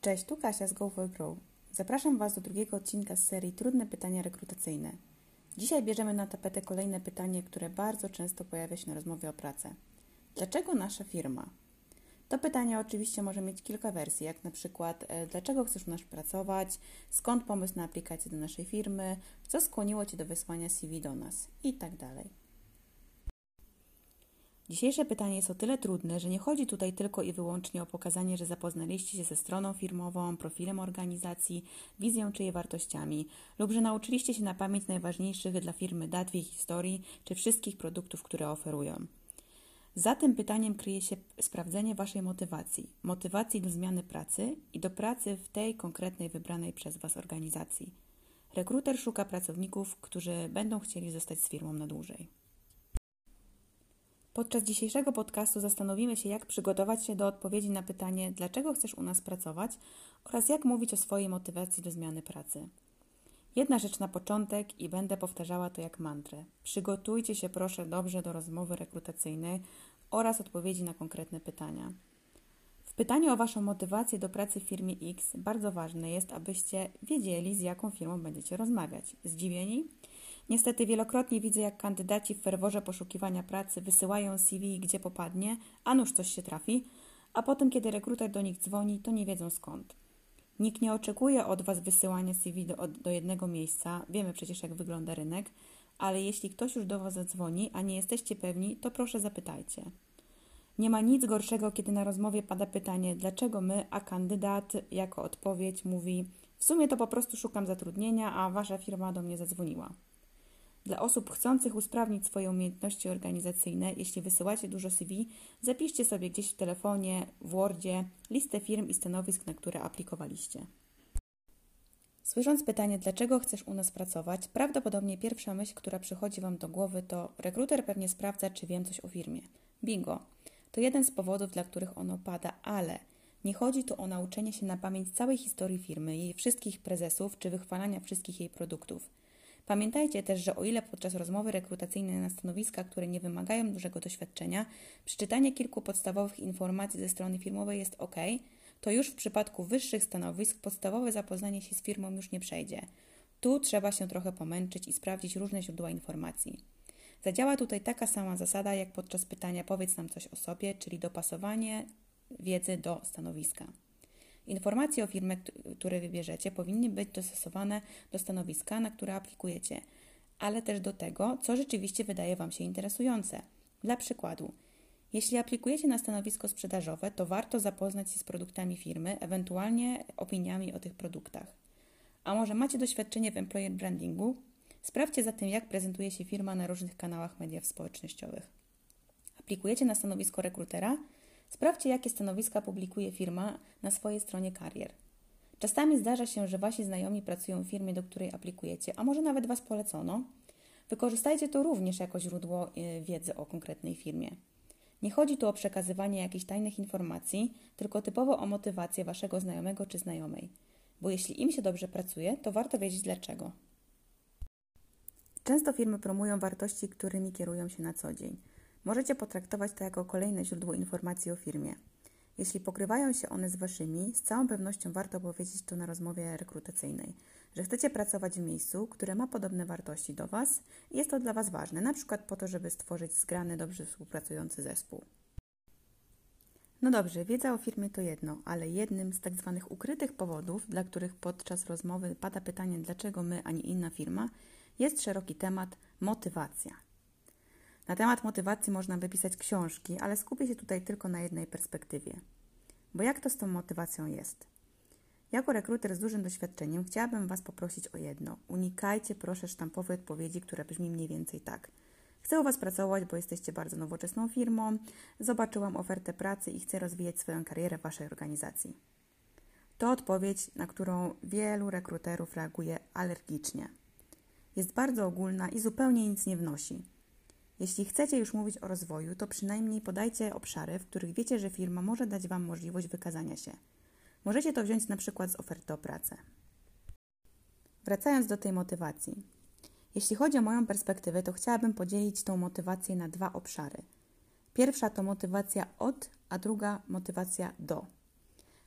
Cześć, tu Kasia z Go. Zapraszam Was do drugiego odcinka z serii Trudne pytania rekrutacyjne. Dzisiaj bierzemy na tapetę kolejne pytanie, które bardzo często pojawia się na rozmowie o pracę. Dlaczego nasza firma? To pytanie oczywiście może mieć kilka wersji, jak na przykład e, dlaczego chcesz u nas pracować, skąd pomysł na aplikację do naszej firmy, co skłoniło Cię do wysłania CV do nas i tak dalej. Dzisiejsze pytanie jest o tyle trudne, że nie chodzi tutaj tylko i wyłącznie o pokazanie, że zapoznaliście się ze stroną firmową, profilem organizacji, wizją czy jej wartościami, lub że nauczyliście się na pamięć najważniejszych dla firmy dat w jej historii czy wszystkich produktów, które oferują. Za tym pytaniem kryje się sprawdzenie Waszej motywacji, motywacji do zmiany pracy i do pracy w tej konkretnej wybranej przez Was organizacji. Rekruter szuka pracowników, którzy będą chcieli zostać z firmą na dłużej. Podczas dzisiejszego podcastu zastanowimy się, jak przygotować się do odpowiedzi na pytanie, dlaczego chcesz u nas pracować oraz jak mówić o swojej motywacji do zmiany pracy. Jedna rzecz na początek i będę powtarzała to jak mantrę. Przygotujcie się proszę dobrze do rozmowy rekrutacyjnej oraz odpowiedzi na konkretne pytania. W pytaniu o Waszą motywację do pracy w firmie X bardzo ważne jest, abyście wiedzieli, z jaką firmą będziecie rozmawiać. Zdziwieni? Niestety wielokrotnie widzę, jak kandydaci w ferworze poszukiwania pracy wysyłają CV gdzie popadnie, a nuż coś się trafi, a potem, kiedy rekruter do nich dzwoni, to nie wiedzą skąd. Nikt nie oczekuje od Was wysyłania CV do, do jednego miejsca, wiemy przecież, jak wygląda rynek, ale jeśli ktoś już do Was zadzwoni, a nie jesteście pewni, to proszę zapytajcie. Nie ma nic gorszego, kiedy na rozmowie pada pytanie, dlaczego my, a kandydat jako odpowiedź mówi: W sumie to po prostu szukam zatrudnienia, a Wasza firma do mnie zadzwoniła. Dla osób chcących usprawnić swoje umiejętności organizacyjne, jeśli wysyłacie dużo CV, zapiszcie sobie gdzieś w telefonie, w Wordzie listę firm i stanowisk, na które aplikowaliście. Słysząc pytanie, dlaczego chcesz u nas pracować, prawdopodobnie pierwsza myśl, która przychodzi Wam do głowy, to rekruter pewnie sprawdza, czy wiem coś o firmie. Bingo! To jeden z powodów, dla których ono pada, ale nie chodzi tu o nauczenie się na pamięć całej historii firmy, jej wszystkich prezesów czy wychwalania wszystkich jej produktów. Pamiętajcie też, że o ile podczas rozmowy rekrutacyjnej na stanowiska, które nie wymagają dużego doświadczenia, przeczytanie kilku podstawowych informacji ze strony firmowej jest ok, to już w przypadku wyższych stanowisk podstawowe zapoznanie się z firmą już nie przejdzie. Tu trzeba się trochę pomęczyć i sprawdzić różne źródła informacji. Zadziała tutaj taka sama zasada jak podczas pytania powiedz nam coś o sobie, czyli dopasowanie wiedzy do stanowiska. Informacje o firmie, które wybierzecie, powinny być dostosowane do stanowiska, na które aplikujecie, ale też do tego, co rzeczywiście wydaje Wam się interesujące. Dla przykładu, jeśli aplikujecie na stanowisko sprzedażowe, to warto zapoznać się z produktami firmy, ewentualnie opiniami o tych produktach. A może macie doświadczenie w employer brandingu? Sprawdźcie zatem, jak prezentuje się firma na różnych kanałach mediów społecznościowych. Aplikujecie na stanowisko rekrutera? Sprawdźcie, jakie stanowiska publikuje firma na swojej stronie karier. Czasami zdarza się, że Wasi znajomi pracują w firmie, do której aplikujecie, a może nawet Was polecono. Wykorzystajcie to również jako źródło y, wiedzy o konkretnej firmie. Nie chodzi tu o przekazywanie jakichś tajnych informacji, tylko typowo o motywację Waszego znajomego czy znajomej. Bo jeśli im się dobrze pracuje, to warto wiedzieć dlaczego. Często firmy promują wartości, którymi kierują się na co dzień. Możecie potraktować to jako kolejne źródło informacji o firmie. Jeśli pokrywają się one z Waszymi, z całą pewnością warto powiedzieć to na rozmowie rekrutacyjnej, że chcecie pracować w miejscu, które ma podobne wartości do Was i jest to dla Was ważne, na przykład po to, żeby stworzyć zgrany, dobrze współpracujący zespół. No dobrze, wiedza o firmie to jedno, ale jednym z tak zwanych ukrytych powodów, dla których podczas rozmowy pada pytanie, dlaczego my, a nie inna firma, jest szeroki temat motywacja. Na temat motywacji można wypisać książki, ale skupię się tutaj tylko na jednej perspektywie. Bo jak to z tą motywacją jest? Jako rekruter z dużym doświadczeniem chciałabym Was poprosić o jedno. Unikajcie proszę sztampowej odpowiedzi, która brzmi mniej więcej tak. Chcę u Was pracować, bo jesteście bardzo nowoczesną firmą, zobaczyłam ofertę pracy i chcę rozwijać swoją karierę w Waszej organizacji. To odpowiedź, na którą wielu rekruterów reaguje alergicznie. Jest bardzo ogólna i zupełnie nic nie wnosi. Jeśli chcecie już mówić o rozwoju, to przynajmniej podajcie obszary, w których wiecie, że firma może dać Wam możliwość wykazania się. Możecie to wziąć na przykład z oferty o pracę. Wracając do tej motywacji. Jeśli chodzi o moją perspektywę, to chciałabym podzielić tą motywację na dwa obszary. Pierwsza to motywacja od, a druga motywacja do.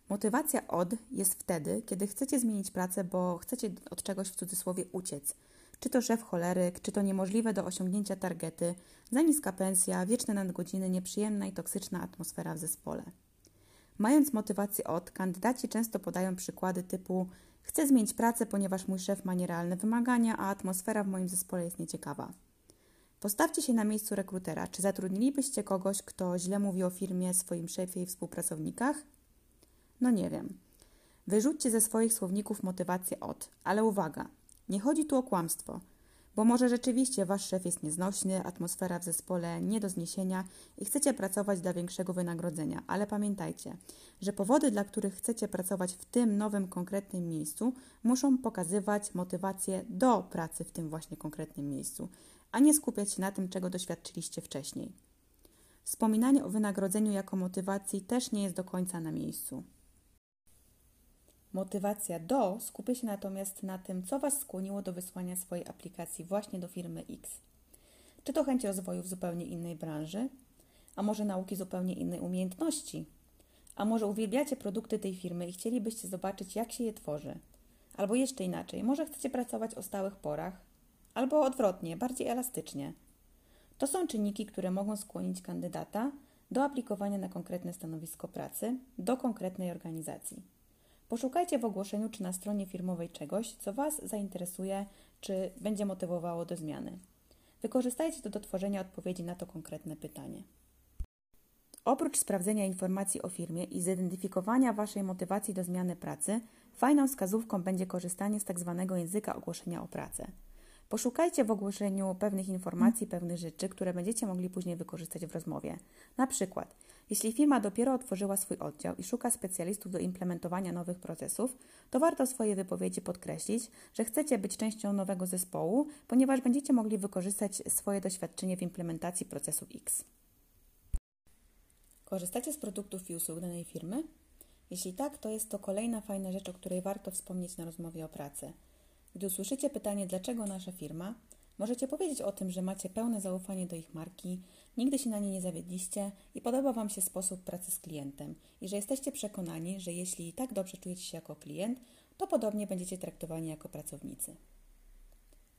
Motywacja od jest wtedy, kiedy chcecie zmienić pracę, bo chcecie od czegoś w cudzysłowie uciec. Czy to szef choleryk, czy to niemożliwe do osiągnięcia targety, za niska pensja, wieczne nadgodziny, nieprzyjemna i toksyczna atmosfera w zespole. Mając motywację od, kandydaci często podają przykłady typu chcę zmienić pracę, ponieważ mój szef ma nierealne wymagania, a atmosfera w moim zespole jest nieciekawa. Postawcie się na miejscu rekrutera. Czy zatrudnilibyście kogoś, kto źle mówi o firmie, swoim szefie i współpracownikach? No nie wiem. Wyrzućcie ze swoich słowników motywację od, ale uwaga, nie chodzi tu o kłamstwo, bo może rzeczywiście wasz szef jest nieznośny, atmosfera w zespole nie do zniesienia i chcecie pracować dla większego wynagrodzenia, ale pamiętajcie, że powody, dla których chcecie pracować w tym nowym konkretnym miejscu, muszą pokazywać motywację do pracy w tym właśnie konkretnym miejscu, a nie skupiać się na tym, czego doświadczyliście wcześniej. Wspominanie o wynagrodzeniu jako motywacji też nie jest do końca na miejscu. Motywacja do skupia się natomiast na tym, co Was skłoniło do wysłania swojej aplikacji właśnie do firmy X. Czy to chęć rozwoju w zupełnie innej branży, a może nauki zupełnie innej umiejętności, a może uwielbiacie produkty tej firmy i chcielibyście zobaczyć, jak się je tworzy, albo jeszcze inaczej, może chcecie pracować o stałych porach, albo odwrotnie, bardziej elastycznie. To są czynniki, które mogą skłonić kandydata do aplikowania na konkretne stanowisko pracy, do konkretnej organizacji. Poszukajcie w ogłoszeniu czy na stronie firmowej czegoś, co Was zainteresuje, czy będzie motywowało do zmiany. Wykorzystajcie to do tworzenia odpowiedzi na to konkretne pytanie. Oprócz sprawdzenia informacji o firmie i zidentyfikowania Waszej motywacji do zmiany pracy, fajną wskazówką będzie korzystanie z tzw. Tak języka ogłoszenia o pracę. Poszukajcie w ogłoszeniu pewnych informacji, pewnych rzeczy, które będziecie mogli później wykorzystać w rozmowie. Na przykład, jeśli firma dopiero otworzyła swój oddział i szuka specjalistów do implementowania nowych procesów, to warto w swojej wypowiedzi podkreślić, że chcecie być częścią nowego zespołu, ponieważ będziecie mogli wykorzystać swoje doświadczenie w implementacji procesu X. Korzystacie z produktów i usług danej firmy? Jeśli tak, to jest to kolejna fajna rzecz, o której warto wspomnieć na rozmowie o pracy. Gdy usłyszycie pytanie, dlaczego nasza firma, możecie powiedzieć o tym, że macie pełne zaufanie do ich marki, nigdy się na nie nie zawiedliście i podoba Wam się sposób pracy z klientem i że jesteście przekonani, że jeśli tak dobrze czujecie się jako klient, to podobnie będziecie traktowani jako pracownicy.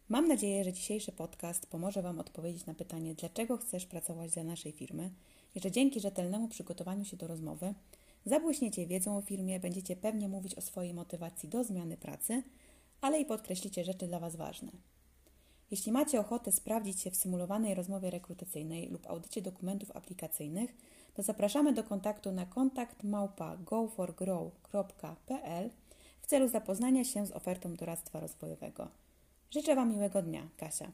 Mam nadzieję, że dzisiejszy podcast pomoże Wam odpowiedzieć na pytanie, dlaczego chcesz pracować dla naszej firmy i że dzięki rzetelnemu przygotowaniu się do rozmowy zabłyśniecie wiedzą o firmie, będziecie pewnie mówić o swojej motywacji do zmiany pracy – ale i podkreślicie rzeczy dla Was ważne. Jeśli macie ochotę sprawdzić się w symulowanej rozmowie rekrutacyjnej lub audycie dokumentów aplikacyjnych, to zapraszamy do kontaktu na kontakt goforgrow.pl w celu zapoznania się z ofertą doradztwa rozwojowego. Życzę Wam miłego dnia, Kasia.